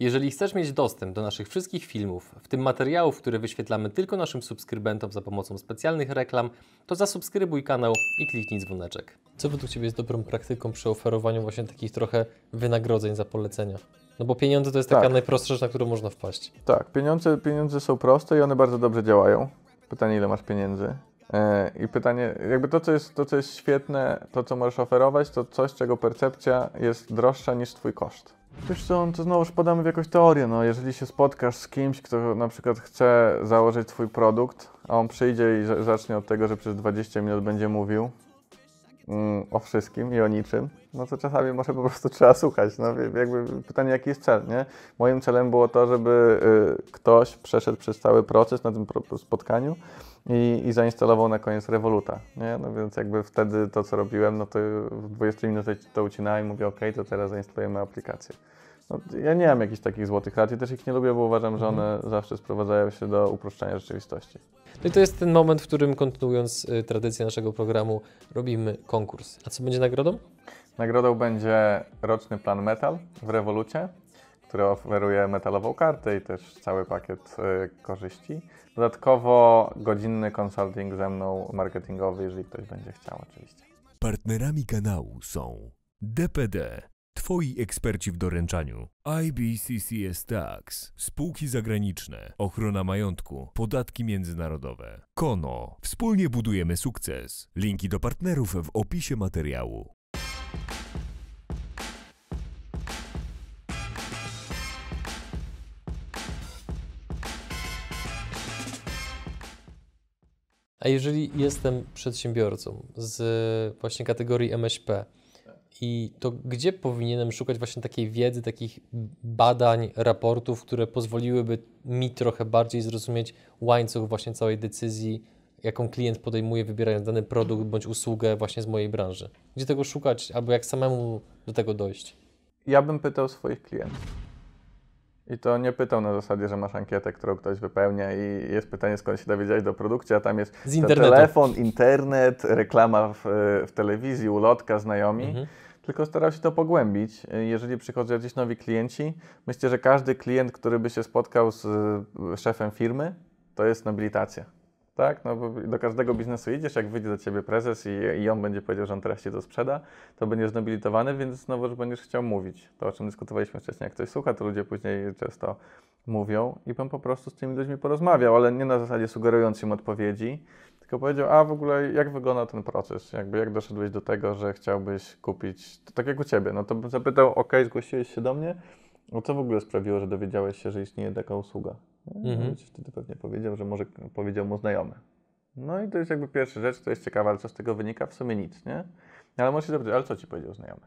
Jeżeli chcesz mieć dostęp do naszych wszystkich filmów, w tym materiałów, które wyświetlamy tylko naszym subskrybentom za pomocą specjalnych reklam, to zasubskrybuj kanał i kliknij dzwoneczek. Co według Ciebie jest dobrą praktyką przy oferowaniu właśnie takich trochę wynagrodzeń za polecenia? No bo pieniądze to jest taka Tak. najprostsza rzecz, na którą można wpaść. Tak, pieniądze, pieniądze są proste i one bardzo dobrze działają. Pytanie, ile masz pieniędzy? E, I pytanie, jakby to co, jest, to, co jest świetne, to co możesz oferować, to coś, czego percepcja jest droższa niż twój koszt. Wiesz co, to znowuż podamy w jakąś teorię, no. Jeżeli się spotkasz z kimś, kto na przykład chce założyć twój produkt, a on przyjdzie i za- zacznie od tego, że przez 20 minut będzie mówił o wszystkim i o niczym, no to czasami może po prostu trzeba słuchać, no jakby pytanie jaki jest cel, nie? Moim celem było to, żeby y, ktoś przeszedł przez cały proces na tym spotkaniu i, i zainstalował na koniec Revoluta, nie? No więc jakby wtedy to, co robiłem, no to w 20 minutach to ucinałem i mówię, ok, to teraz zainstalujemy aplikację. No, ja nie mam jakichś takich złotych rad i też ich nie lubię, bo uważam, że one zawsze sprowadzają się do uproszczenia rzeczywistości. No i to jest ten moment, w którym kontynuując y, tradycję naszego programu, robimy konkurs. A co będzie nagrodą? Nagrodą będzie roczny plan Metal w Revolucie, który oferuje metalową kartę i też cały pakiet y, korzyści. Dodatkowo godzinny consulting ze mną marketingowy, jeżeli ktoś będzie chciał oczywiście. Partnerami kanału są DPD, Twoi eksperci w doręczaniu, IBCCS Tax, spółki zagraniczne, ochrona majątku, podatki międzynarodowe, Kono. Wspólnie budujemy sukces. Linki do partnerów w opisie materiału. A jeżeli jestem przedsiębiorcą z właśnie kategorii MŚP, i to gdzie powinienem szukać właśnie takiej wiedzy, takich badań, raportów, które pozwoliłyby mi trochę bardziej zrozumieć łańcuch właśnie całej decyzji, jaką klient podejmuje, wybierając dany produkt bądź usługę właśnie z mojej branży? Gdzie tego szukać, albo jak samemu do tego dojść? Ja bym pytał swoich klientów. I to nie pytał na zasadzie, że masz ankietę, którą ktoś wypełnia i jest pytanie, skąd się dowiedziałeś do produkcji, a tam jest telefon, internet, reklama w, w telewizji, ulotka, znajomi. Mhm. Tylko starał się to pogłębić. Jeżeli przychodzą jacyś nowi klienci, myślę, że każdy klient, który by się spotkał z y, szefem firmy, to jest nobilitacja. Tak? No, bo do każdego biznesu idziesz, jak wyjdzie do ciebie prezes i, i on będzie powiedział, że on teraz ci to sprzeda, to będziesz nobilitowany, więc znowu będziesz chciał mówić. To, o czym dyskutowaliśmy wcześniej, jak ktoś słucha, to ludzie później często mówią i bym po prostu z tymi ludźmi porozmawiał, ale nie na zasadzie sugerując im odpowiedzi, tylko powiedział, a w ogóle jak wygląda ten proces, jakby jak doszedłeś do tego, że chciałbyś kupić, to tak jak u Ciebie, no to bym zapytał, ok, zgłosiłeś się do mnie, no co w ogóle sprawiło, że dowiedziałeś się, że istnieje taka usługa? No, Mhm. wtedy pewnie powiedział, że może powiedział mu znajomy. No i to jest jakby pierwsza rzecz, to jest ciekawe, ale co z tego wynika? W sumie nic, nie? Ale możesz się zapytać, ale co Ci powiedział znajomy?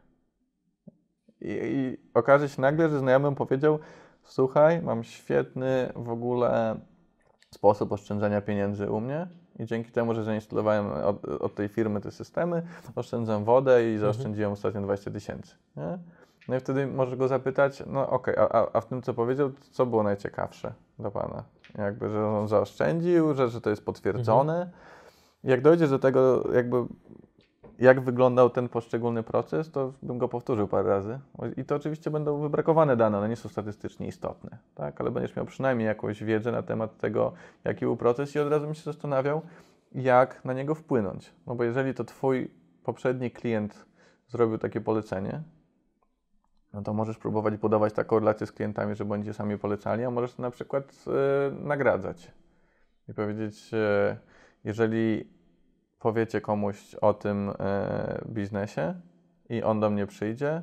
I, I okaże się nagle, że znajomy powiedział, słuchaj, mam świetny w ogóle sposób oszczędzania pieniędzy u mnie i dzięki temu, że zainstalowałem od, od tej firmy te systemy, oszczędzam wodę i zaoszczędziłem ostatnio 20 tysięcy. No i wtedy możesz go zapytać, no okej, a, a, a w tym co powiedział, co było najciekawsze dla Pana? Jakby, że on zaoszczędził, że, że to jest potwierdzone. Jak dojdziesz do tego, jakby jak wyglądał ten poszczególny proces, to bym go powtórzył parę razy. I to oczywiście będą wybrakowane dane, one nie są statystycznie istotne, tak? ale będziesz miał przynajmniej jakąś wiedzę na temat tego, jaki był proces i od razu bym się zastanawiał, jak na niego wpłynąć. No bo jeżeli to Twój poprzedni klient zrobił takie polecenie, no to możesz próbować budować taką relację z klientami, żeby oni cię sami polecali, a możesz na przykład e, nagradzać i powiedzieć, e, jeżeli powiecie komuś o tym e, biznesie i on do mnie przyjdzie,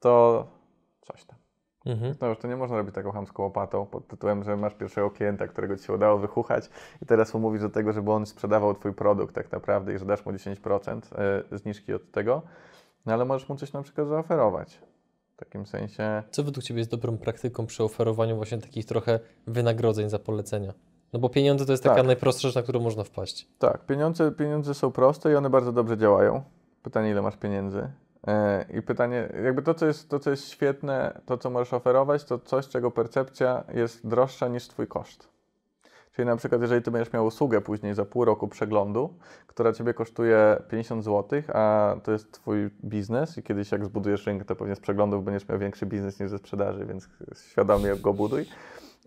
to coś tam. Mhm. No już to nie można robić taką chamską łopatą pod tytułem, że masz pierwszego klienta, którego ci się udało wychuchać i teraz mu mówisz do tego, żeby on sprzedawał twój produkt tak naprawdę i że dasz mu 10% e, zniżki od tego, no ale możesz mu coś na przykład zaoferować. W takim sensie, Co według Ciebie jest dobrą praktyką przy oferowaniu właśnie takich trochę wynagrodzeń za polecenia? No bo pieniądze to jest taka Tak. najprostsza rzecz, na którą można wpaść. tak, pieniądze, pieniądze są proste i one bardzo dobrze działają. Pytanie, ile masz pieniędzy? E, I pytanie, jakby to co, jest, to, co jest świetne, to co możesz oferować, to coś, czego percepcja jest droższa niż twój koszt. Czyli na przykład, jeżeli ty będziesz miał usługę później za pół roku przeglądu, która ciebie kosztuje 50 zł, a to jest twój biznes i kiedyś jak zbudujesz rynek, to pewnie z przeglądów będziesz miał większy biznes niż ze sprzedaży, więc świadomie go buduj,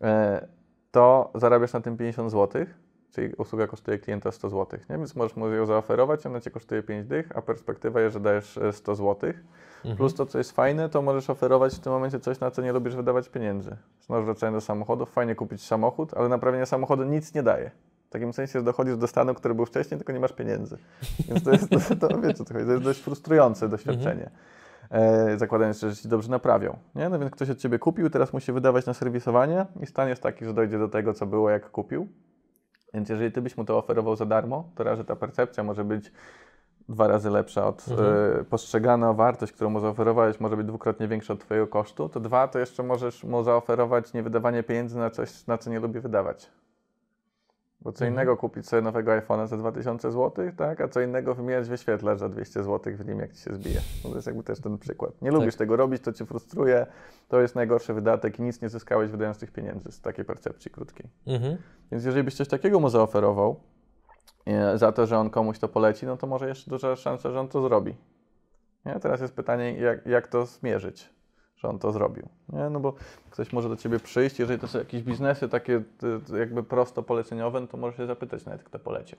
e, to zarabiasz na tym 50 zł, czyli usługa kosztuje klienta 100 zł, nie? więc możesz mu ją zaoferować, ona cię kosztuje 5 dych, a perspektywa jest, że dajesz e, 100 zł. Mhm. Plus to, co jest fajne, to możesz oferować w tym momencie coś, na co nie lubisz wydawać pieniędzy. Znowu wracając do samochodów, fajnie kupić samochód, ale naprawienie samochodu nic nie daje. W takim sensie, dochodzisz do stanu, który był wcześniej, tylko nie masz pieniędzy. Więc to jest, to, to, wiecie, to, to jest dość frustrujące doświadczenie. E, zakładając, że ci dobrze naprawią. Nie? No więc ktoś od ciebie kupił, teraz musi wydawać na serwisowanie i stan jest taki, że dojdzie do tego, co było, jak kupił. Więc jeżeli ty byś mu to oferował za darmo, to raz, że ta percepcja może być dwa razy lepsza od Mhm. e, postrzegana wartość, którą mu zaoferowałeś, może być dwukrotnie większa od twojego kosztu, to dwa, to jeszcze możesz mu zaoferować niewydawanie pieniędzy na coś, na co nie lubi wydawać. Bo co Mhm. innego kupić sobie nowego iPhone'a za 2000 zł, tak? a co innego wymieniać wyświetlacz za 200 zł w nim, jak ci się zbije. No to jest jakby też ten przykład. Nie lubisz tego robić, to cię frustruje, to jest najgorszy wydatek i nic nie zyskałeś wydając tych pieniędzy z takiej percepcji krótkiej. Mhm. Więc jeżeli byś coś takiego mu zaoferował, e, za to, że on komuś to poleci, no to może jeszcze duża szansa, że on to zrobi. Nie? Teraz jest pytanie, jak, jak to zmierzyć, że on to zrobił. Nie? No bo ktoś może do ciebie przyjść, jeżeli to są jakieś biznesy takie ty- ty jakby prosto poleceniowe, no to możesz się zapytać nawet, kto polecił.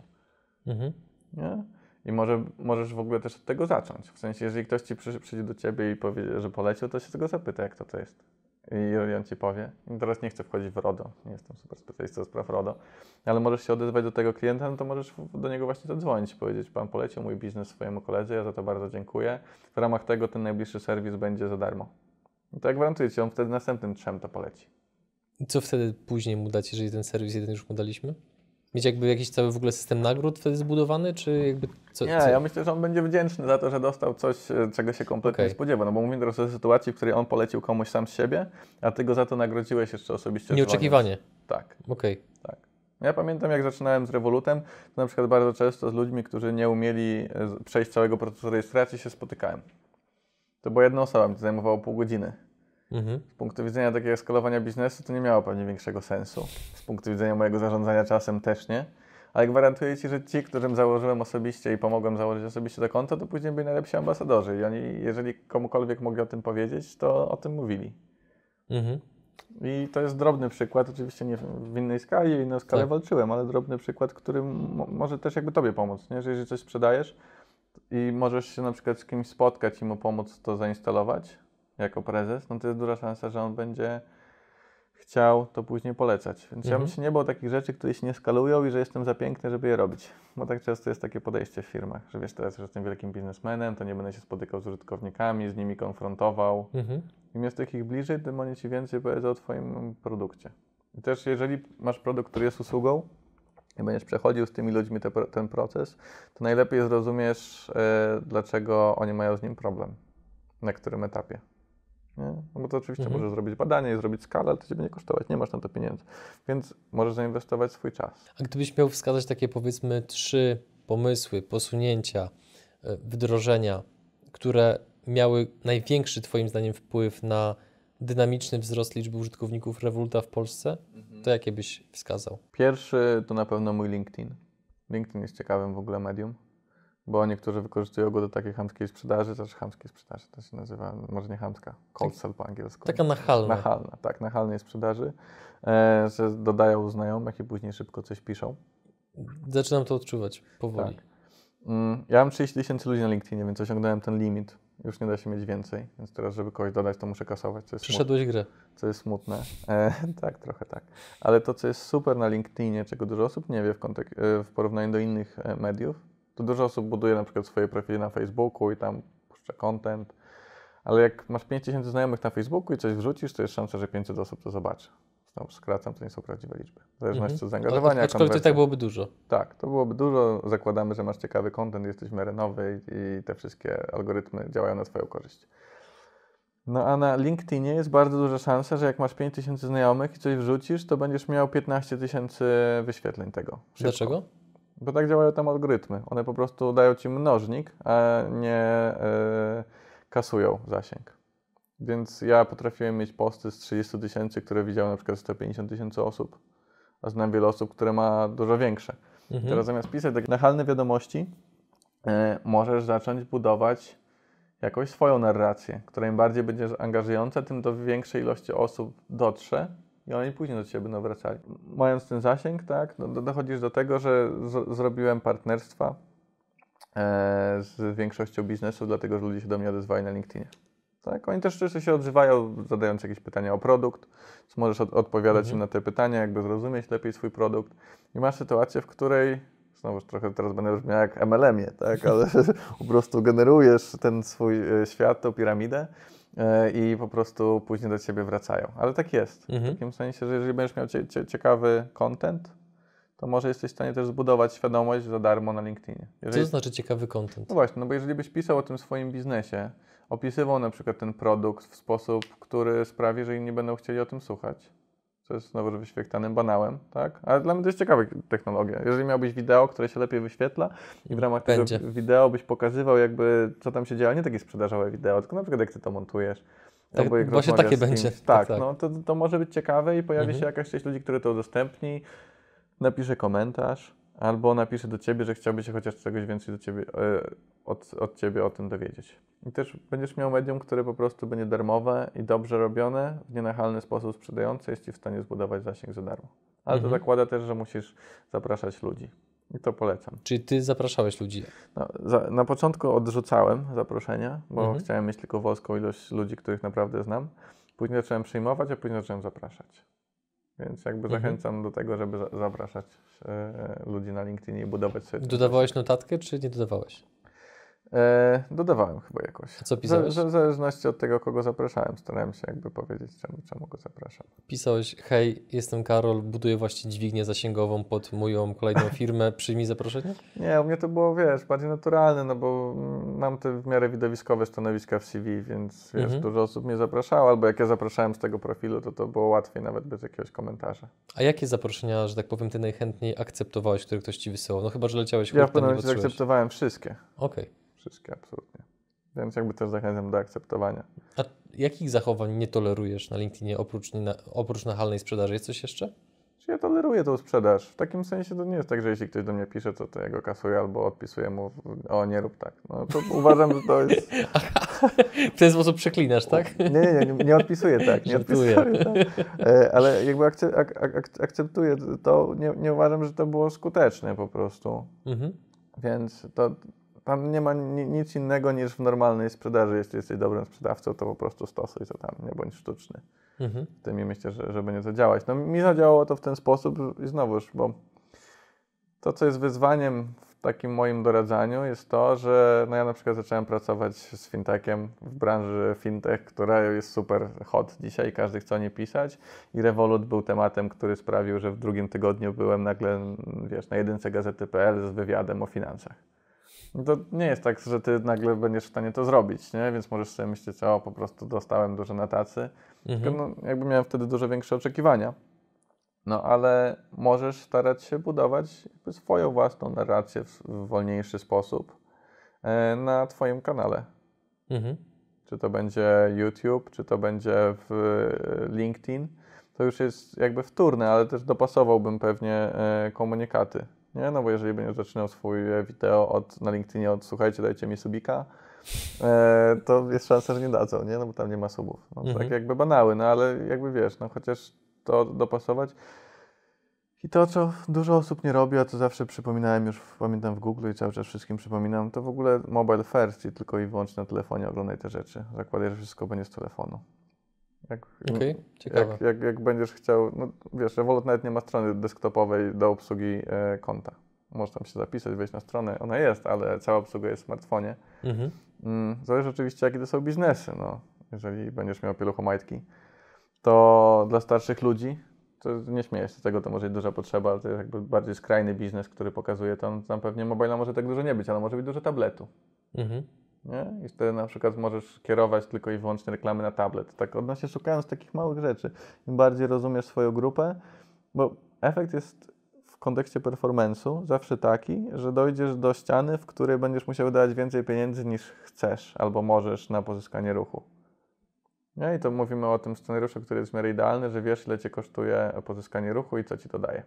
Mhm. Nie? I może, możesz w ogóle też od tego zacząć. W sensie, jeżeli ktoś ci przy, przyjdzie do ciebie i powie, że polecił, to się tego zapyta, jak to to jest. I on ci powie. I teraz nie chcę wchodzić w RODO, nie jestem super specjalistą z spraw RODO, ale możesz się odezwać do tego klienta, no to możesz w- do niego właśnie zadzwonić i powiedzieć, pan polecił mój biznes swojemu koledze, ja za to bardzo dziękuję. W ramach tego ten najbliższy serwis będzie za darmo. No to jak gwarantuję ci, on wtedy następnym trzem to poleci. I co wtedy później mu dać, jeżeli ten serwis jeden już mu daliśmy? Mieć jakby jakiś cały w ogóle system nagród wtedy zbudowany, czy jakby co? Nie, co? ja myślę, że on będzie wdzięczny za to, że dostał coś, e, czego się kompletnie Okej. nie spodziewa. No bo mówimy teraz o sytuacji, w której on polecił komuś sam z siebie, a ty go za to nagrodziłeś jeszcze osobiście. Nieoczekiwanie. dzwoniąc. Tak, Okej. tak. Ja pamiętam, jak zaczynałem z Revolutem, to na przykład bardzo często z ludźmi, którzy nie umieli e, przejść całego procesu rejestracji, się spotykałem. To była jedna osoba, mi to zajmowało pół godziny. Mhm. Z punktu widzenia takiego skalowania biznesu to nie miało pewnie większego sensu. Z punktu widzenia mojego zarządzania czasem też nie. Ale gwarantuję Ci, że ci, którym założyłem osobiście i pomogłem założyć osobiście to konto, to później byli najlepsi ambasadorzy. I oni, jeżeli komukolwiek mogli o tym powiedzieć, to o tym mówili. Mhm. I to jest drobny przykład, oczywiście nie w innej skali, o inną skalę Tak. walczyłem, ale drobny przykład, który mo- może też jakby Tobie pomóc, nie? że jeżeli coś sprzedajesz i możesz się na przykład z kimś spotkać i mu pomóc to zainstalować jako prezes, no to jest duża szansa, że on będzie chciał to później polecać. Więc ja Mhm. bym się nie bał takich rzeczy, które się nie skalują i że jestem za piękny, żeby je robić. Bo tak często jest takie podejście w firmach, że wiesz, teraz że jestem wielkim biznesmenem, to nie będę się spotykał z użytkownikami, z nimi konfrontował. Mhm. Im jest takich bliżej, tym oni ci więcej powiedzą o Twoim produkcie. I też jeżeli masz produkt, który jest usługą i będziesz przechodził z tymi ludźmi te, ten proces, to najlepiej zrozumiesz, e, dlaczego oni mają z nim problem, na którym etapie. Nie? No bo to oczywiście Mhm. możesz zrobić badanie i zrobić skalę, ale to Cię będzie kosztować, nie masz na to pieniędzy. Więc możesz zainwestować swój czas. A gdybyś miał wskazać takie powiedzmy trzy pomysły, posunięcia, e, wdrożenia, które miały największy Twoim zdaniem wpływ na dynamiczny wzrost liczby użytkowników Revoluta w Polsce, to jakie byś wskazał? Pierwszy to na pewno mój LinkedIn. LinkedIn jest ciekawym w ogóle medium, bo niektórzy wykorzystują go do takiej chamskiej sprzedaży, też chamskiej sprzedaży to się nazywa, może nie chamska, cold Tak- sell po angielsku. Taka nachalna. Nachalna, tak, nachalnej sprzedaży, e, że dodają znajomych i później szybko coś piszą. Zaczynam to odczuwać powoli. Tak. Mm, Ja mam 30 tysięcy ludzi na LinkedInie, więc osiągnąłem ten limit. Już nie da się mieć więcej, więc teraz, żeby kogoś dodać, to muszę kasować, co jest smutne grę. co jest smutne. E, tak, trochę tak. Ale to, co jest super na LinkedInie, czego dużo osób nie wie w, kontek- e, w porównaniu do innych e, mediów, to dużo osób buduje na przykład swoje profile na Facebooku i tam puszcza content, ale jak masz 5000 znajomych na Facebooku i coś wrzucisz, to jest szansa, że 500 osób to zobaczy. Znowu skracam, to nie są prawdziwe liczby. W zależności Mhm. od zaangażowania, A- Aczkolwiek to tak byłoby dużo. Tak, to byłoby dużo. Zakładamy, że masz ciekawy content, jesteś w miarę nowy i, te wszystkie algorytmy działają na Twoją korzyść. No a na LinkedInie jest bardzo duża szansa, że jak masz 5000 znajomych i coś wrzucisz, to będziesz miał 15 tysięcy wyświetleń tego. Szybko. Dlaczego? Bo tak działają tam algorytmy. One po prostu dają ci mnożnik, a nie e, kasują zasięg. Więc ja potrafiłem mieć posty z 30 tysięcy, które widziało na przykład 150 tysięcy osób, A znam wiele osób, które ma dużo większe. Mhm. Teraz zamiast pisać takie nachalne wiadomości, e, możesz zacząć budować jakąś swoją narrację, która im bardziej będzie angażująca, tym do większej ilości osób dotrze i oni później do Ciebie będą wracali. Mając ten zasięg, tak, no, do- dochodzisz do tego, że z, zrobiłem partnerstwa e, z większością biznesów, dlatego że ludzie się do mnie odezwali na LinkedInie. Tak, oni też często się odzywają, zadając jakieś pytania o produkt, co możesz od, odpowiadać Mhm. im na te pytania, jakby zrozumieć lepiej swój produkt. I masz sytuację, w której, znowu trochę teraz będę brzmiał jak MLM-ie, tak, ale po prostu generujesz ten swój e, świat, tą piramidę e, i po prostu później do ciebie wracają. Ale tak jest. W Mhm. takim sensie, że jeżeli będziesz miał cie, cie, ciekawy content, to może jesteś w stanie też zbudować świadomość za darmo na LinkedInie. Co Jeżeli, to znaczy ciekawy content? no właśnie, no bo jeżeli byś pisał o tym swoim biznesie, opisywał na przykład ten produkt w sposób, który sprawi, że inni nie będą chcieli o tym słuchać, co jest znowu wyświetlanym banałem, tak? Ale dla mnie to jest ciekawa technologia. Jeżeli miałbyś wideo, które się lepiej wyświetla i w ramach Będzie. tego wideo byś pokazywał jakby, co tam się dzieje, nie takie sprzedażowe wideo, tylko na przykład jak ty to montujesz. Tak, jak właśnie takie będzie. Tak, Tak, tak. no to, to może być ciekawe i pojawi Mhm. się jakaś część ludzi, które to udostępni, napisze komentarz, albo napisze do ciebie, że chciałby się chociaż czegoś więcej do ciebie, e, od, od ciebie o tym dowiedzieć. I też będziesz miał medium, które po prostu będzie darmowe i dobrze robione, w nienachalny sposób sprzedające, jest ci w stanie zbudować zasięg za darmo. Ale Mhm. to zakłada też, że musisz zapraszać ludzi. I to polecam. Czyli ty zapraszałeś ludzi. No, za, na początku odrzucałem zaproszenia, bo Mhm. chciałem mieć tylko wąską ilość ludzi, których naprawdę znam. Później zacząłem przyjmować, a później zacząłem zapraszać. Więc jakby Mhm. zachęcam do tego, żeby za, zapraszać e, ludzi na LinkedInie i budować sobie. Dodawałeś notatkę, czy nie dodawałeś? E, dodawałem chyba jakoś. A co pisałeś? w zależności od tego, kogo zapraszałem, starałem się jakby powiedzieć, czemu, czemu go zapraszam. Pisałeś, hej, jestem Karol, buduję właśnie dźwignię zasięgową pod moją kolejną firmę, przyjmij zaproszenie? Nie, u mnie to było, wiesz, bardziej naturalne, no bo mam te w miarę widowiskowe stanowiska w CV, więc wiesz, Mhm. dużo osób mnie zapraszało, albo jak ja zapraszałem z tego profilu, to to było łatwiej nawet bez jakiegoś komentarza. A jakie zaproszenia, że tak powiem, ty najchętniej akceptowałeś, które ktoś ci wysyłał? No chyba, że leciałeś Ja w pewnym momencie zaakceptowałem wszystkie, Okej. Wszystkie absolutnie. Więc jakby też zachęcam do akceptowania. A jakich zachowań nie tolerujesz na LinkedInie oprócz, na, oprócz nachalnej sprzedaży? Jest coś jeszcze? Czy ja toleruję tą sprzedaż? W takim sensie to nie jest tak, że jeśli ktoś do mnie pisze, to, to ja go kasuję albo odpisuję mu, o nie rób tak. No to uważam, że to jest... W ten sposób przeklinasz, tak? Nie, nie, nie, nie odpisuję tak, nie Żartuję. odpisuję tak. E, Ale jakby ak, ak- akceptuję to, nie, nie uważam, że to było skuteczne po prostu. Mhm. Więc to tam nie ma ni, nic innego niż w normalnej sprzedaży. Jeśli jesteś dobrym sprzedawcą, to po prostu stosuj to tam, nie bądź sztuczny. Mhm. W tym i myślę, że, że będzie to działać. No mi zadziałało to w ten sposób i znowuż, bo to, co jest wyzwaniem w takim moim doradzaniu, jest to, że no ja na przykład zacząłem pracować z fintechem w branży fintech, która jest super hot dzisiaj, każdy chce o niej pisać i Revolut był tematem, który sprawił, że w drugim tygodniu byłem nagle, wiesz, na jedynce gazety.pl z wywiadem o finansach. No To nie jest tak, że ty nagle będziesz w stanie to zrobić, nie? Więc możesz sobie myśleć, o, po prostu dostałem dużo na tacy, Mhm. tylko no, jakby miałem wtedy dużo większe oczekiwania. No ale możesz starać się budować swoją własną narrację w, w wolniejszy sposób e, na Twoim kanale. Mhm. Czy to będzie YouTube, czy to będzie w e, LinkedIn, to już jest jakby wtórne, ale też dopasowałbym pewnie e, komunikaty. Nie? No bo jeżeli będziesz zaczynał swój e, wideo od, na LinkedInie od słuchajcie, dajcie mi subika, e, to jest szansa, że nie dadzą, nie? No bo tam nie ma subów. No, Mhm. Tak jakby banały, no ale jakby wiesz, no chociaż to dopasować. I to, co dużo osób nie robi, a co zawsze przypominałem już, pamiętam w Google i cały czas wszystkim przypominam, to w ogóle mobile first i tylko i wyłącznie na telefonie oglądaj te rzeczy. Zakładaj, że wszystko będzie z telefonu. Jak, ciekawe. jak, jak, jak będziesz chciał, no wiesz, Revolut nawet nie ma strony desktopowej do obsługi e, konta. Możesz tam się zapisać, wejść na stronę, ona jest, ale cała obsługa jest w smartfonie. Mhm. Mm, zależy oczywiście, jakie to są biznesy. No. Jeżeli będziesz miał pieluchomajtki, to dla starszych ludzi, to nie śmieję się z tego, to może być duża potrzeba, ale to jest jakby bardziej skrajny biznes, który pokazuje to. No, tam pewnie mobila może tak dużo nie być, ale może być dużo tabletu. Mhm. Nie? I wtedy na przykład możesz kierować tylko i wyłącznie reklamy na tablet. Tak odnośnie szukając takich małych rzeczy, im bardziej rozumiesz swoją grupę, bo efekt jest w kontekście performance'u zawsze taki, że dojdziesz do ściany, w której będziesz musiał dać więcej pieniędzy niż chcesz albo możesz na pozyskanie ruchu. Nie? I to mówimy o tym scenariuszu, który jest w miarę idealny, że wiesz, ile cię kosztuje pozyskanie ruchu i co ci to daje.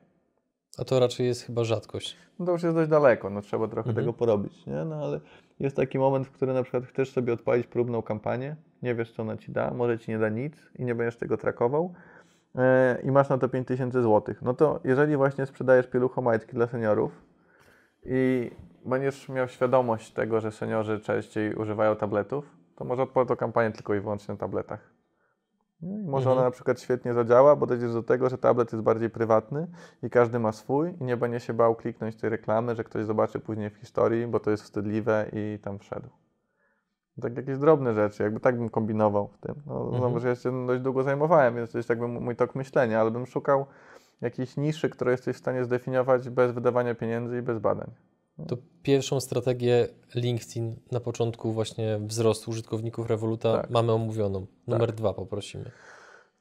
A to raczej jest chyba rzadkość. No to już jest dość daleko, no trzeba trochę Mhm. tego porobić, nie? No ale jest taki moment, w którym na przykład chcesz sobie odpalić próbną kampanię, nie wiesz, co ona ci da, może ci nie da nic i nie będziesz tego trakował e, i masz na to 5000 zł. No to jeżeli właśnie sprzedajesz pieluchomajtki dla seniorów i będziesz miał świadomość tego, że seniorzy częściej używają tabletów, to może odpal to kampanię tylko i wyłącznie na tabletach. No może Mhm. ona na przykład świetnie zadziała, bo dojdziesz do tego, że tablet jest bardziej prywatny i każdy ma swój i nie będzie się bał kliknąć tej reklamy, że ktoś zobaczy później w historii, bo to jest wstydliwe i tam wszedł. Tak jakieś drobne rzeczy, jakby tak bym kombinował w tym. No, Mhm. Znowu, że ja się dość długo zajmowałem, więc to jest jakby mój tok myślenia, ale bym szukał jakiejś niszy, które jesteś w stanie zdefiniować bez wydawania pieniędzy i bez badań. To pierwszą strategię LinkedIn na początku właśnie wzrostu użytkowników Revoluta Tak. mamy omówioną. Numer dwa poprosimy.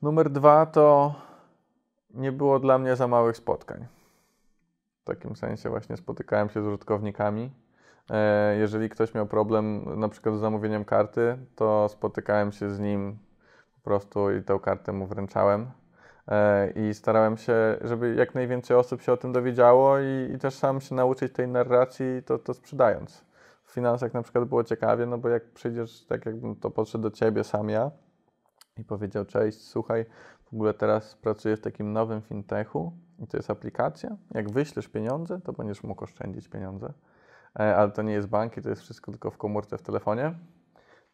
Numer dwa to nie było dla mnie za małych spotkań. W takim sensie właśnie spotykałem się z użytkownikami. E, Jeżeli ktoś miał problem na przykład z zamówieniem karty, to spotykałem się z nim po prostu i tę kartę mu wręczałem. E, I starałem się, żeby jak najwięcej osób się o tym dowiedziało i, i też sam się nauczyć tej narracji, to, to sprzedając. W finansach na przykład było ciekawie, no bo jak przyjdziesz, tak jakbym to podszedł do ciebie sam ja, i powiedział: Cześć, słuchaj, w ogóle teraz pracuję w takim nowym fintechu i to jest aplikacja. Jak wyślesz pieniądze, to będziesz mógł oszczędzić pieniądze, e, ale to nie jest banki, to jest wszystko tylko w komórce w telefonie.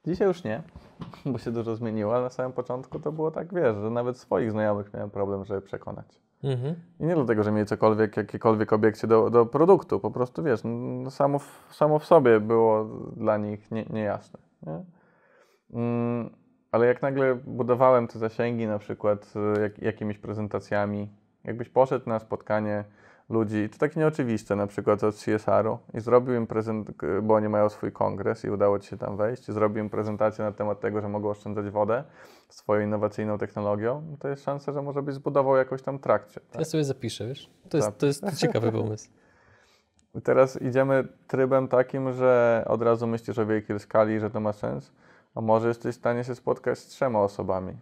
Dzisiaj już nie, bo się dużo zmieniło, ale na samym początku to było tak, wiesz, że nawet swoich znajomych miałem problem, żeby przekonać. Mhm. I nie dlatego, że mieli cokolwiek, jakiekolwiek obiekcje do, do produktu, po prostu wiesz, no, samo, w, samo w sobie było dla nich nie, niejasne. Nie? Mm, ale jak nagle budowałem te zasięgi, na przykład y, jak, jakimiś prezentacjami, jakbyś poszedł na spotkanie ludzi, to takie nieoczywiste, na przykład od CSR-u i zrobił im prezent, bo oni mają swój kongres i udało ci się tam wejść, i zrobił im prezentację na temat tego, że mogą oszczędzać wodę swoją innowacyjną technologią, no to jest szansa, że może byś zbudował jakąś tam trakcję. tak? Ja sobie zapiszę, wiesz? To jest, to jest ciekawy pomysł. I teraz idziemy trybem takim, że od razu myślisz o wielkiej skali, że to ma sens, a może jesteś w stanie się spotkać z trzema osobami,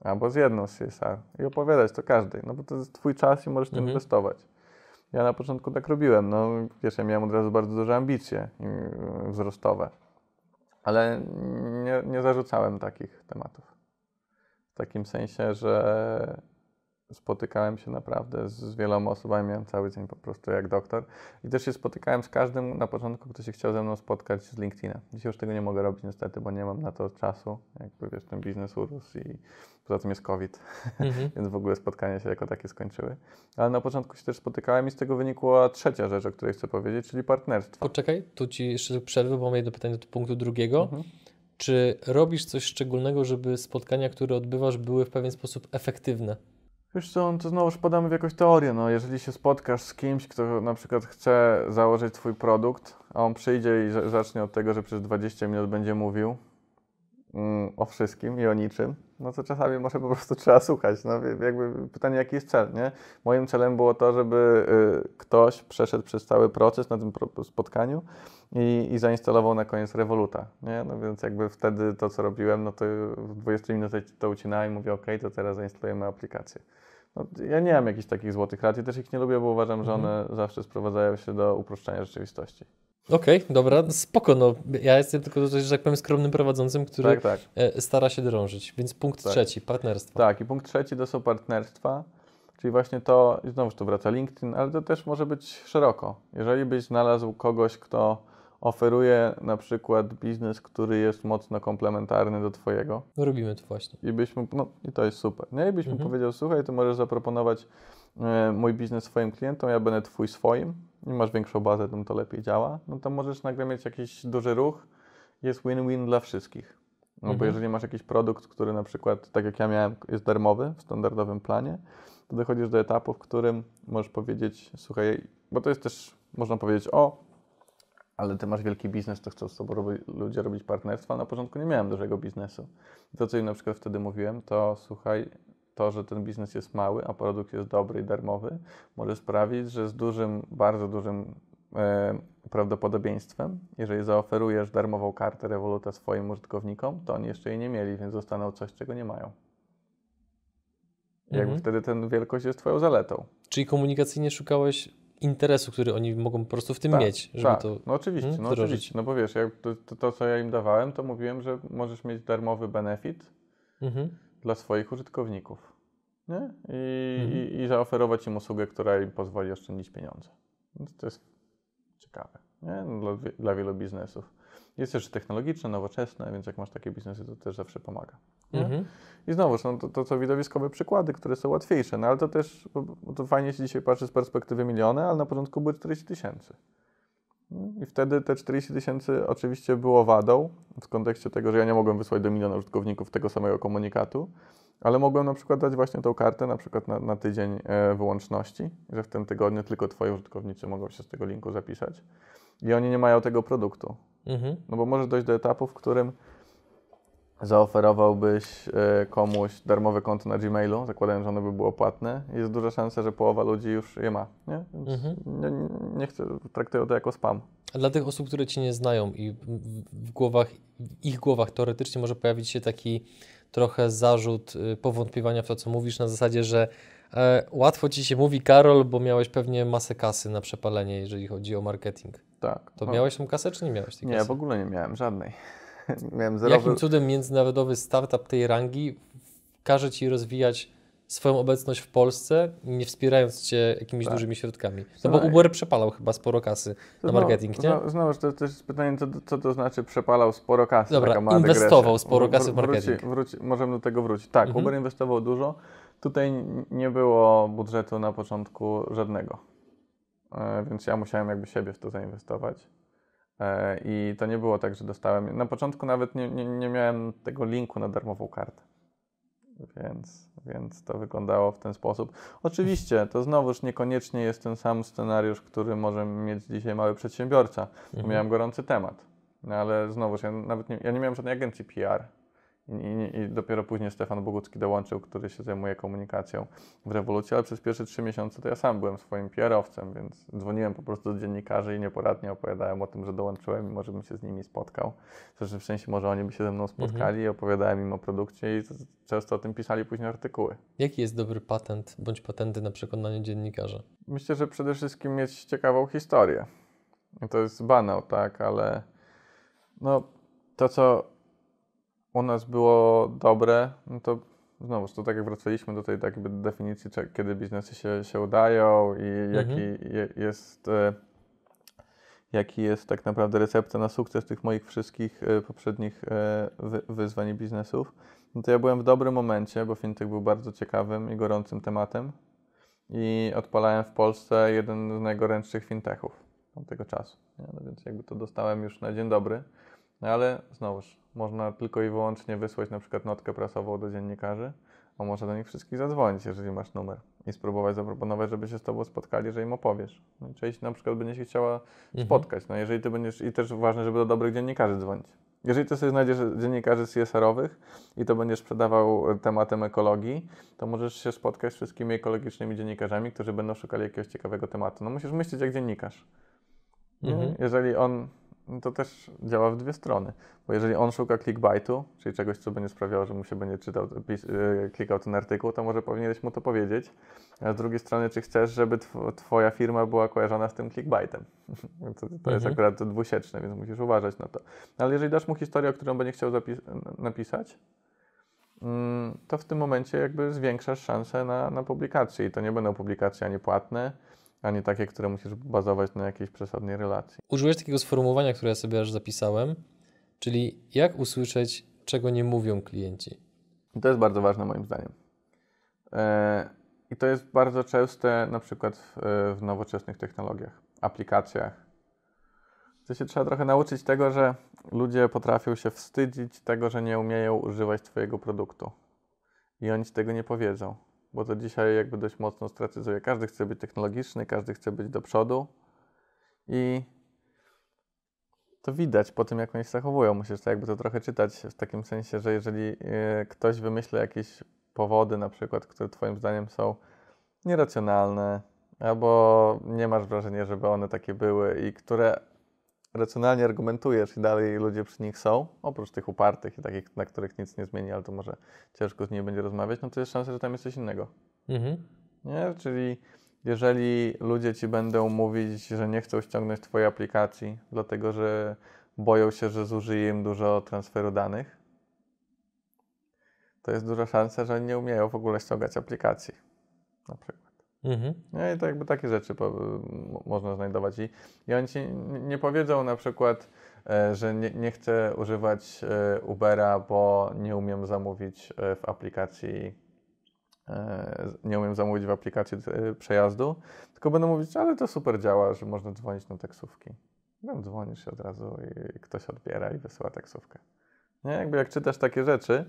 albo z jedną z CSR i opowiadać to każdej, no bo to jest twój czas i możesz Mhm. inwestować. Ja na początku tak robiłem, no wiesz, ja miałem od razu bardzo duże ambicje yy, wzrostowe, ale nie, nie zarzucałem takich tematów. W takim sensie, że spotykałem się naprawdę z, wieloma osobami, miałem cały dzień po prostu jak doktor. I też się spotykałem z każdym na początku, kto się chciał ze mną spotkać z LinkedIna. Dzisiaj już tego nie mogę robić niestety, bo nie mam na to czasu. Jakby wiesz, ten biznes urósł i poza tym jest COVID, Mhm. więc w ogóle spotkania się jako takie skończyły. Ale na początku się też spotykałem i z tego wynikła trzecia rzecz, o której chcę powiedzieć, czyli partnerstwo. Poczekaj, tu ci jeszcze przerwę, bo mam jedno pytanie do punktu drugiego. Mhm. Czy robisz coś szczególnego, żeby spotkania, które odbywasz, były w pewien sposób efektywne? Wiesz co, no to znowuż podamy w jakąś teorię, no. Jeżeli się spotkasz z kimś, kto na przykład chce założyć twój produkt, a on przyjdzie i za- zacznie od tego, że przez 20 minut będzie mówił o wszystkim i o niczym, no to czasami może po prostu trzeba słuchać, no jakby pytanie jaki jest cel, nie? Moim celem było to, żeby y, ktoś przeszedł przez cały proces na tym spotkaniu i, i zainstalował na koniec Revoluta, nie? No więc jakby wtedy to, co robiłem, no to w 20 minutach to ucinałem i mówię, ok, to teraz zainstalujemy aplikację. No, ja nie mam jakichś takich złotych rad i też ich nie lubię, bo uważam, że one zawsze sprowadzają się do uproszczenia rzeczywistości. Okej, dobra, spoko, no ja jestem tylko, że tak powiem, skromnym prowadzącym, który Tak, tak. e, stara się drążyć. Więc punkt Tak. trzeci, partnerstwo. Tak, i punkt trzeci to są partnerstwa, czyli właśnie to, i znowuż tu wraca LinkedIn, ale to też może być szeroko. Jeżeli byś znalazł kogoś, kto oferuje na przykład biznes, który jest mocno komplementarny do Twojego, Robimy to właśnie. i byś mu, no i to jest super. Nie, i byś mu Mhm. powiedział, słuchaj, ty możesz zaproponować e, mój biznes swoim klientom, ja będę twój swoim i masz większą bazę, tym to lepiej działa, no to możesz nagle mieć jakiś duży ruch, jest win-win dla wszystkich. No bo Mhm. jeżeli masz jakiś produkt, który na przykład, tak jak ja miałem, jest darmowy w standardowym planie, to dochodzisz do etapu, w którym możesz powiedzieć, słuchaj, bo to jest też, można powiedzieć, o, ale ty masz wielki biznes, to chcą z tobą ludzie robić partnerstwa. Na początku nie miałem dużego biznesu. To, co im na przykład wtedy mówiłem, to słuchaj, to, że ten biznes jest mały, a produkt jest dobry i darmowy, może sprawić, że z dużym, bardzo dużym e, prawdopodobieństwem, jeżeli zaoferujesz darmową kartę Revoluta swoim użytkownikom, to oni jeszcze jej nie mieli, więc dostaną coś, czego nie mają. I Jakby Mhm. wtedy ten wielkość jest twoją zaletą. Czyli komunikacyjnie szukałeś interesu, który oni mogą po prostu w tym Tak, mieć, żeby tak. to... No oczywiście, mm, no oczywiście. No bo wiesz, to, to, to, co ja im dawałem, to mówiłem, że możesz mieć darmowy benefit Mhm. Dla swoich użytkowników. Nie? I, Mhm. i, I zaoferować im usługę, która im pozwoli oszczędzić pieniądze. Więc to jest ciekawe nie? No, Dla, dla wielu biznesów. Jest też technologiczne, nowoczesne, więc jak masz takie biznesy, to też zawsze pomaga. Mhm. I znowuż, no to, to są widowiskowe przykłady, które są łatwiejsze, no ale to też, to fajnie się dzisiaj patrzy z perspektywy miliona, ale na początku były 40 tysięcy. No I wtedy te 40 tysięcy oczywiście było wadą, w kontekście tego, że ja nie mogłem wysłać do miliona użytkowników tego samego komunikatu, ale mogłem na przykład dać właśnie tą kartę na przykład na, na tydzień e, wyłączności, że w tym tygodniu tylko twoi użytkownicy mogą się z tego linku zapisać i oni nie mają tego produktu. Mhm. No bo może dojść do etapu, w którym zaoferowałbyś e, komuś darmowe konto na Gmailu, zakładając, że ono by było płatne. Jest duża szansa, że połowa ludzi już je ma, nie? Mhm. nie, nie, nie chcę, traktuję to jako spam. A dla tych osób, które Cię nie znają i w, głowach, w ich głowach teoretycznie może pojawić się taki trochę zarzut y, powątpiewania w to, co mówisz, na zasadzie, że e, łatwo Ci się mówi, Karol, bo miałeś pewnie masę kasy na przepalenie, jeżeli chodzi o marketing. Tak. To no. miałeś tą kasę, czy nie miałeś tej Nie, kasy? w ogóle nie miałem żadnej. miałem zerowy... Jakim cudem międzynarodowy startup tej rangi każe Ci rozwijać swoją obecność w Polsce, nie wspierając Cię jakimiś Tak. dużymi środkami? No bo. Uber przepalał chyba sporo kasy To na znowu- marketing, nie? znowu- to też jest pytanie, co, co to znaczy przepalał sporo kasy. Dobra, inwestował dygresja. sporo kasy w wróci- marketing. Wróci, możemy do tego wrócić. Tak, Mhm. Uber inwestował dużo. Tutaj nie było budżetu na początku żadnego. E, więc ja musiałem jakby siebie w to zainwestować. E, I to nie było tak, że dostałem. Na początku nawet nie, nie, nie miałem tego linku na darmową kartę. Więc, więc to wyglądało w ten sposób. Oczywiście, to znowuż niekoniecznie jest ten sam scenariusz, który może mieć dzisiaj mały przedsiębiorca. Mhm. Miałem gorący temat. No ale znowuż, ja nawet nie, ja nie miałem żadnej agencji PR. I, i, dopiero później Stefan Bogucki dołączył, który się zajmuje komunikacją w rewolucji, ale przez pierwsze trzy miesiące to ja sam byłem swoim PR-owcem, więc dzwoniłem po prostu do dziennikarzy i nieporadnie opowiadałem o tym, że dołączyłem i może bym się z nimi spotkał. Znaczy w sensie może oni by się ze mną spotkali i opowiadałem im o produkcie i często o tym pisali później artykuły. Jaki jest dobry patent bądź patenty na przekonanie dziennikarza? Myślę, że przede wszystkim mieć ciekawą historię. To jest banał, tak, ale no, to, co u nas było dobre, no to znowu, to tak jak wracaliśmy do tej tak jakby definicji, kiedy biznesy się, się udają i jaki je, jest, e, jaki jest tak naprawdę recepta na sukces tych moich wszystkich e, poprzednich e, wy, wyzwań i biznesów, no to ja byłem w dobrym momencie, bo fintech był bardzo ciekawym i gorącym tematem i odpalałem w Polsce jeden z najgorętszych fintechów tamtego czasu. No więc jakby to dostałem już na dzień dobry, no ale znowuż można tylko i wyłącznie wysłać na przykład notkę prasową do dziennikarzy, a może do nich wszystkich zadzwonić, jeżeli masz numer i spróbować zaproponować, żeby się z Tobą spotkali, że im opowiesz. No część na przykład będzie się chciała Mhm. spotkać. No jeżeli Ty będziesz, i też ważne, żeby do dobrych dziennikarzy dzwonić. Jeżeli Ty sobie znajdziesz dziennikarzy CSR-owych i to będziesz sprzedawał e, tematem ekologii, to możesz się spotkać z wszystkimi ekologicznymi dziennikarzami, którzy będą szukali jakiegoś ciekawego tematu. No musisz myśleć jak dziennikarz. Nie? Mhm. Jeżeli on, no to też działa w dwie strony, bo jeżeli on szuka clickbaitu, czyli czegoś, co będzie sprawiało, że mu się będzie czytał, pis, yy, klikał ten artykuł, to może powinieneś mu to powiedzieć. A z drugiej strony, czy chcesz, żeby tw- twoja firma była kojarzona z tym clickbaitem? to, to jest Mhm. akurat dwusieczne, więc musisz uważać na to. No, ale jeżeli dasz mu historię, o on będzie chciał napisać, mm, to w tym momencie jakby zwiększasz szanse na, na publikację i to nie będą publikacje ani płatne, ani takie, które musisz bazować na jakiejś przesadnej relacji. Użyłeś takiego sformułowania, które ja sobie aż zapisałem, czyli jak usłyszeć, czego nie mówią klienci. To jest bardzo ważne moim zdaniem. E, I to jest bardzo częste na przykład w, w nowoczesnych technologiach, aplikacjach. To się trzeba trochę nauczyć tego, że ludzie potrafią się wstydzić tego, że nie umieją używać Twojego produktu. I oni Ci tego nie powiedzą, bo to dzisiaj jakby dość mocno stratyzuje. Każdy chce być technologiczny, każdy chce być do przodu i to widać po tym, jak oni się zachowują. Musisz to jakby to trochę czytać w takim sensie, że jeżeli e, ktoś wymyśla jakieś powody, na przykład, które Twoim zdaniem są nieracjonalne albo nie masz wrażenia, żeby one takie były i które racjonalnie argumentujesz i dalej ludzie przy nich są, oprócz tych upartych i takich, na których nic nie zmieni, ale to może ciężko z nimi będzie rozmawiać, no to jest szansa, że tam jest coś innego. Mhm. Nie? Czyli jeżeli ludzie ci będą mówić, że nie chcą ściągnąć twojej aplikacji, dlatego że boją się, że zużyje im dużo transferu danych, to jest duża szansa, że nie umieją w ogóle ściągać aplikacji. Na przykład. Mhm. No i to jakby takie rzeczy można znajdować. I, I oni ci nie powiedzą na przykład, e, że nie, nie chcę używać e, Ubera, bo nie umiem zamówić e, w aplikacji nie umiem zamówić w aplikacji przejazdu, tylko będą mówić, ale to super działa, że można dzwonić na taksówki. No, dzwonisz się od razu i ktoś odbiera i wysyła taksówkę. Nie? Jakby jak czytasz takie rzeczy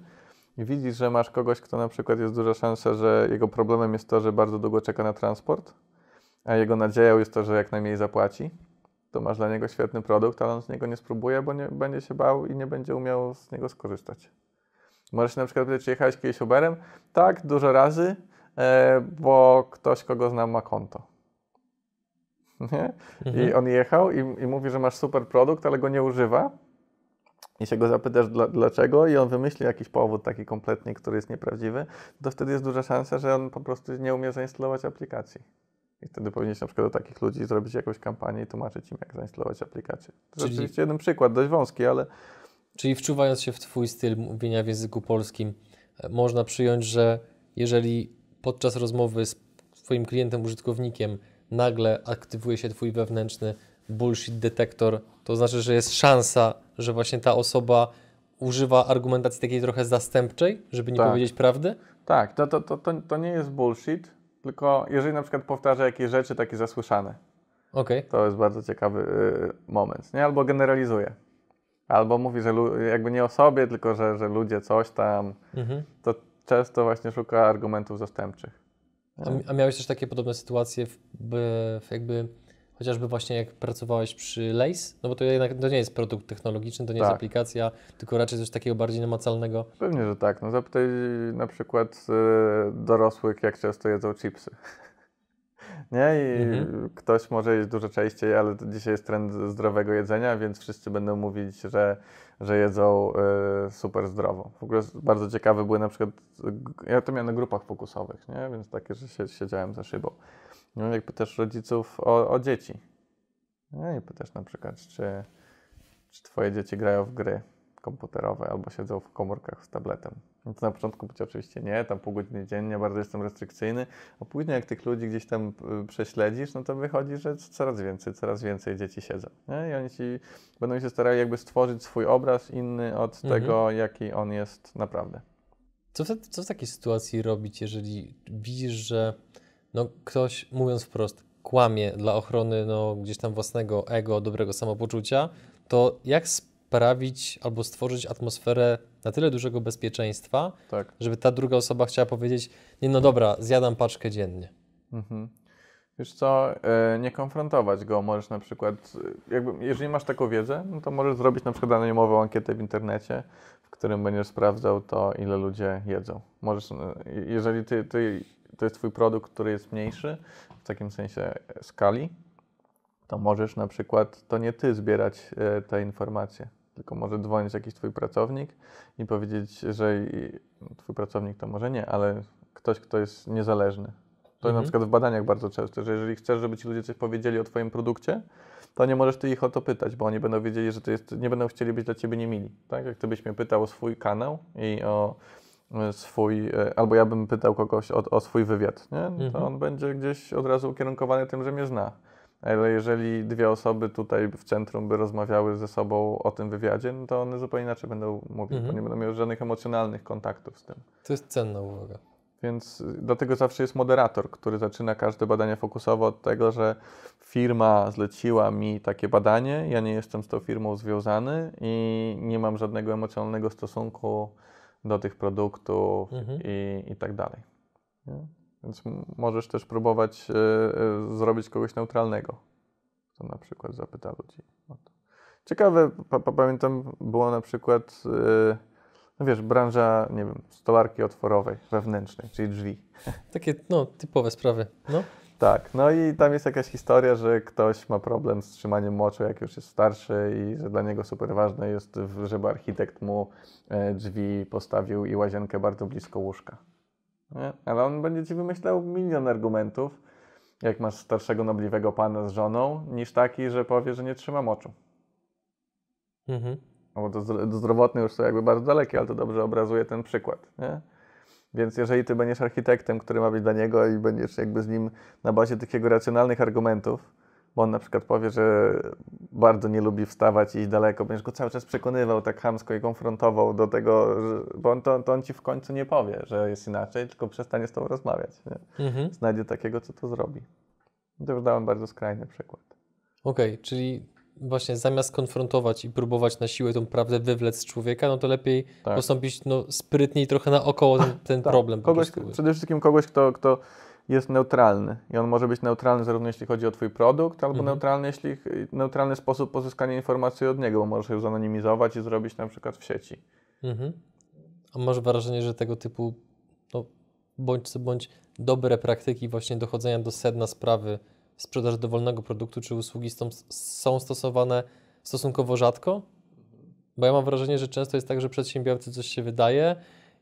i widzisz, że masz kogoś, kto na przykład jest duża szansa, że jego problemem jest to, że bardzo długo czeka na transport, a jego nadzieją jest to, że jak najmniej zapłaci, to masz dla niego świetny produkt, ale on z niego nie spróbuje, bo nie, będzie się bał i nie będzie umiał z niego skorzystać. Możesz się na przykład pytać, czy jechałeś kiedyś Uberem? Tak, dużo razy, e, bo ktoś, kogo znam, ma konto. Nie? Mhm. I on jechał i, i mówi, że masz super produkt, ale go nie używa. I się go zapytasz dla, dlaczego i on wymyśli jakiś powód taki kompletnie, który jest nieprawdziwy, to wtedy jest duża szansa, że on po prostu nie umie zainstalować aplikacji. I wtedy powinieneś na przykład do takich ludzi zrobić jakąś kampanię i tłumaczyć im, jak zainstalować aplikację. To Czyli- jest oczywiście jeden przykład, dość wąski, ale Czyli wczuwając się w Twój styl mówienia w języku polskim, e, można przyjąć, że jeżeli podczas rozmowy z Twoim klientem, użytkownikiem nagle aktywuje się Twój wewnętrzny bullshit detektor, to znaczy, że jest szansa, że właśnie ta osoba używa argumentacji takiej trochę zastępczej, żeby nie Tak. powiedzieć prawdy? tak, to, to, to, to, nie jest bullshit, tylko jeżeli na przykład powtarza jakieś rzeczy takie zasłyszane, Okej. To jest bardzo ciekawy y, moment, nie? Albo generalizuje. Albo mówi, że jakby nie o sobie, tylko że, że ludzie coś tam, Mhm. to często właśnie szuka argumentów zastępczych. A, a miałeś też takie podobne sytuacje, w, w jakby chociażby właśnie jak pracowałeś przy Lace? No bo to jednak to nie jest produkt technologiczny, to nie jest Tak. aplikacja, tylko raczej coś takiego bardziej namacalnego. Pewnie, że tak. No zapytaj na przykład y, dorosłych, jak często jedzą chipsy. Nie? I Mhm. ktoś może jeść dużo częściej, ale dzisiaj jest trend zdrowego jedzenia, więc wszyscy będą mówić, że, że jedzą y, super zdrowo. W ogóle bardzo ciekawe były na przykład, ja to miałem na grupach fokusowych, nie? więc takie, że się, siedziałem za szybą. No, jak pytasz rodziców o, o dzieci. No i pytasz na przykład, czy, czy twoje dzieci grają w gry komputerowe albo siedzą w komórkach z tabletem. No to na początku być oczywiście nie, tam pół godziny dziennie, bardzo jestem restrykcyjny, a później jak tych ludzi gdzieś tam y, prześledzisz, no to wychodzi, że coraz więcej, coraz więcej dzieci siedzą. Nie? I oni ci będą się starali jakby stworzyć swój obraz inny od Mhm. tego, jaki on jest naprawdę. Co w, co w takiej sytuacji robić, jeżeli widzisz, że no, ktoś, mówiąc wprost, kłamie dla ochrony no, gdzieś tam własnego ego, dobrego samopoczucia, to jak sprawić albo stworzyć atmosferę na tyle dużego bezpieczeństwa, Tak. żeby ta druga osoba chciała powiedzieć, nie no dobra, zjadam paczkę dziennie. Mhm. Wiesz co, e, nie konfrontować go, możesz na przykład, e, jakby, jeżeli masz taką wiedzę, no to możesz zrobić na przykład anonimową ankietę w internecie, w którym będziesz sprawdzał to, ile ludzie jedzą. Możesz, e, jeżeli ty, ty, to jest twój produkt, który jest mniejszy, w takim sensie skali, to możesz na przykład, to nie ty zbierać te informacje, tylko może dzwonić jakiś twój pracownik i powiedzieć, że i- twój pracownik to może nie, ale ktoś, kto jest niezależny. To Mhm. na przykład w badaniach bardzo często, że jeżeli chcesz, żeby ci ludzie coś powiedzieli o twoim produkcie, to nie możesz ty ich o to pytać, bo oni będą wiedzieli, że to jest, nie będą chcieli być dla ciebie niemili. Tak? Jak ty byś mnie pytał o swój kanał i o e, swój, e, albo ja bym pytał kogoś o, o swój wywiad, nie? No to Mhm. on będzie gdzieś od razu ukierunkowany tym, że mnie zna. Ale jeżeli dwie osoby tutaj w centrum by rozmawiały ze sobą o tym wywiadzie, no to one zupełnie inaczej będą mówić, Mhm. bo nie będą miały żadnych emocjonalnych kontaktów z tym. To jest cenna uwaga. Więc y, dlatego zawsze jest moderator, który zaczyna każde badanie fokusowo od tego, że firma zleciła mi takie badanie, ja nie jestem z tą firmą związany i nie mam żadnego emocjonalnego stosunku do tych produktów Mhm. i, i tak dalej. Nie? Więc możesz też próbować y, y, zrobić kogoś neutralnego, kto na przykład zapyta ludzi. Ciekawe, pa, pa, pamiętam, było na przykład, y, no wiesz, branża, nie wiem, stolarki otworowej, wewnętrznej, czyli drzwi. Takie no, typowe sprawy. No. Tak, no i tam jest jakaś historia, że ktoś ma problem z trzymaniem moczu, jak już jest starszy i że dla niego super ważne jest, żeby architekt mu e, drzwi postawił i łazienkę bardzo blisko łóżka. Nie? Ale on będzie ci wymyślał milion argumentów, jak masz starszego, nobliwego pana z żoną, niż taki, że powie, że nie trzyma moczu. Mhm. No bo to, to zdrowotne już są jakby bardzo dalekie, ale to dobrze obrazuje ten przykład. Nie? Więc jeżeli ty będziesz architektem, który ma być dla niego i będziesz jakby z nim na bazie takiego racjonalnych argumentów, bo on na przykład powie, że bardzo nie lubi wstawać i iść daleko, będziesz go cały czas przekonywał tak chamsko i konfrontował do tego, że, bo on to, to on ci w końcu nie powie, że jest inaczej, tylko przestanie z tobą rozmawiać. Mhm. Znajdzie takiego, co to zrobi. To już dałem bardzo skrajny przykład. Okej, czyli właśnie zamiast konfrontować i próbować na siłę tą prawdę wywlec z człowieka, no to lepiej Tak. postąpić no, sprytniej trochę naokoło ten, ten Tak, problem. Kogoś, przede wszystkim kogoś, kto, kto jest neutralny. I on może być neutralny zarówno jeśli chodzi o Twój produkt, albo Mhm. neutralny, jeśli neutralny sposób pozyskania informacji od niego, bo możesz ją zanonimizować i zrobić na przykład w sieci. Mhm. A masz wrażenie, że tego typu no, bądź co bądź dobre praktyki właśnie dochodzenia do sedna sprawy sprzedaży dowolnego produktu czy usługi są, są stosowane stosunkowo rzadko? Bo ja mam wrażenie, że często jest tak, że przedsiębiorcy coś się wydaje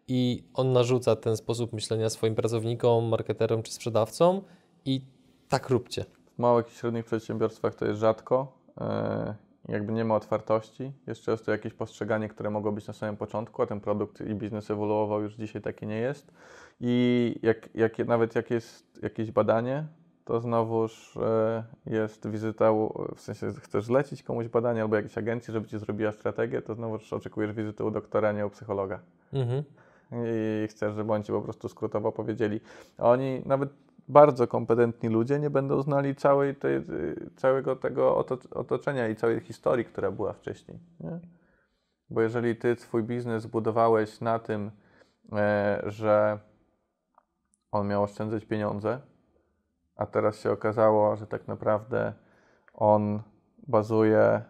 i on narzuca ten sposób myślenia swoim pracownikom, marketerom czy sprzedawcom i tak róbcie. W małych i średnich przedsiębiorstwach to jest rzadko. e, Jakby nie ma otwartości. Jest często jakieś postrzeganie, które mogło być na samym początku, a ten produkt i biznes ewoluował, już dzisiaj taki nie jest. I jak, jak, nawet jak jest jakieś badanie, to znowuż e, jest wizyta, w sensie chcesz zlecić komuś badanie albo jakiejś agencji, żeby ci zrobiła strategię, to znowuż oczekujesz wizyty u doktora, nie u psychologa. Mhm. I chcesz, żeby oni ci po prostu skrótowo powiedzieli. Oni, nawet bardzo kompetentni ludzie, nie będą znali całej tej, całego tego oto- otoczenia i całej historii, która była wcześniej. Nie? Bo jeżeli ty swój biznes zbudowałeś na tym, e, że on miał oszczędzać pieniądze, a teraz się okazało, że tak naprawdę on bazuje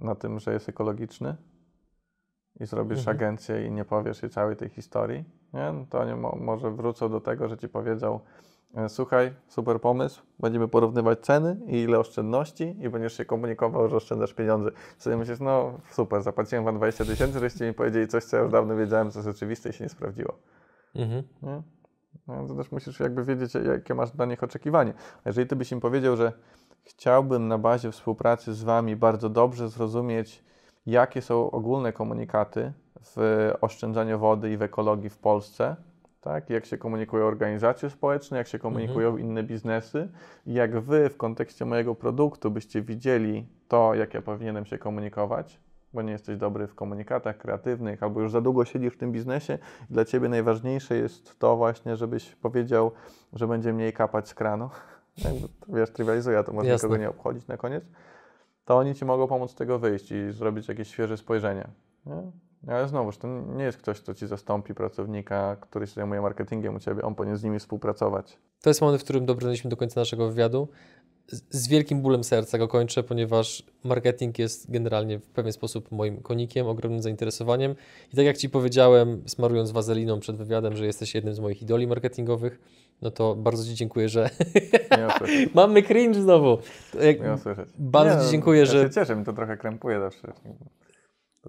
na tym, że jest ekologiczny i zrobisz Mhm. agencję i nie powiesz jej całej tej historii, nie? No to oni mo- może wrócą do tego, że ci powiedzą e, słuchaj, super pomysł, będziemy porównywać ceny i ile oszczędności i będziesz się komunikował, że oszczędzasz pieniądze. Sobie myślisz, no super, zapłaciłem wam 20 tysięcy, żeście mi powiedzieli coś, co ja już dawno wiedziałem, co jest oczywiste i się nie sprawdziło. Mhm. Nie? No, to też musisz jakby wiedzieć, jakie masz dla nich oczekiwanie. A jeżeli ty byś im powiedział, że chciałbym na bazie współpracy z wami bardzo dobrze zrozumieć, jakie są ogólne komunikaty w oszczędzaniu wody i w ekologii w Polsce, tak? jak się komunikują organizacje społeczne, jak się komunikują inne biznesy, i jak wy w kontekście mojego produktu byście widzieli to, jak ja powinienem się komunikować, bo nie jesteś dobry w komunikatach kreatywnych, albo już za długo siedzisz w tym biznesie, i dla ciebie najważniejsze jest to właśnie, żebyś powiedział, że będzie mniej kapać z kranu. Jakby, to, wiesz, trywializuję, to może Jasne. nikogo nie obchodzić na koniec. To oni ci mogą pomóc z tego wyjść i zrobić jakieś świeże spojrzenie. Nie? Ale znowuż, to nie jest ktoś, kto ci zastąpi pracownika, który się zajmuje marketingiem u ciebie. On powinien z nimi współpracować. To jest moment, w którym dobrnęliśmy do końca naszego wywiadu. Z, wielkim bólem serca go kończę, ponieważ marketing jest generalnie w pewien sposób moim konikiem, ogromnym zainteresowaniem. I tak jak Ci powiedziałem, smarując wazeliną przed wywiadem, że jesteś jednym z moich idoli marketingowych, no to bardzo Ci dziękuję, że mamy cringe znowu. Jak- Nie usłyszeć. Bardzo nie, Ci no, dziękuję, ja że- się cieszę, mi to trochę krępuje zawsze.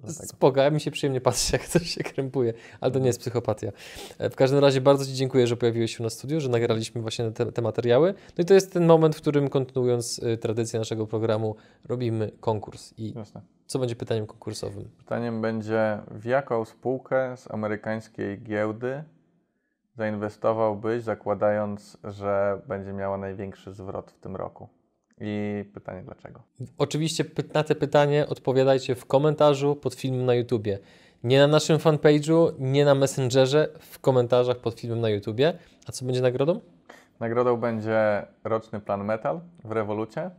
Spoko, a mi się przyjemnie patrzy, jak coś się krępuje, ale to nie jest psychopatia. E, W każdym razie bardzo Ci dziękuję, że pojawiłeś się na studiu, że nagraliśmy właśnie te, te materiały. No i to jest ten moment, w którym kontynuując y, tradycję naszego programu, robimy konkurs. I Jasne. co będzie pytaniem konkursowym? Pytaniem będzie, w jaką spółkę z amerykańskiej giełdy zainwestowałbyś, zakładając, że będzie miała największy zwrot w tym roku? I pytanie dlaczego? Oczywiście na te pytanie odpowiadajcie w komentarzu pod filmem na YouTubie. Nie na naszym fanpage'u, nie na Messengerze, w komentarzach pod filmem na YouTubie. A co będzie nagrodą? Nagrodą będzie roczny plan Metal w Revolucie,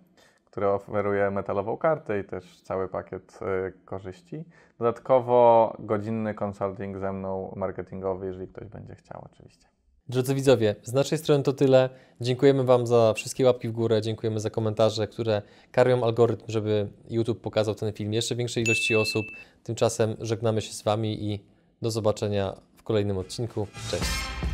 który oferuje metalową kartę i też cały pakiet y, korzyści. Dodatkowo godzinny consulting ze mną marketingowy, jeżeli ktoś będzie chciał oczywiście. Drodzy widzowie, z naszej strony to tyle. Dziękujemy Wam za wszystkie łapki w górę, dziękujemy za komentarze, które karmią algorytm, żeby YouTube pokazał ten film jeszcze większej ilości osób. Tymczasem żegnamy się z Wami i do zobaczenia w kolejnym odcinku. Cześć!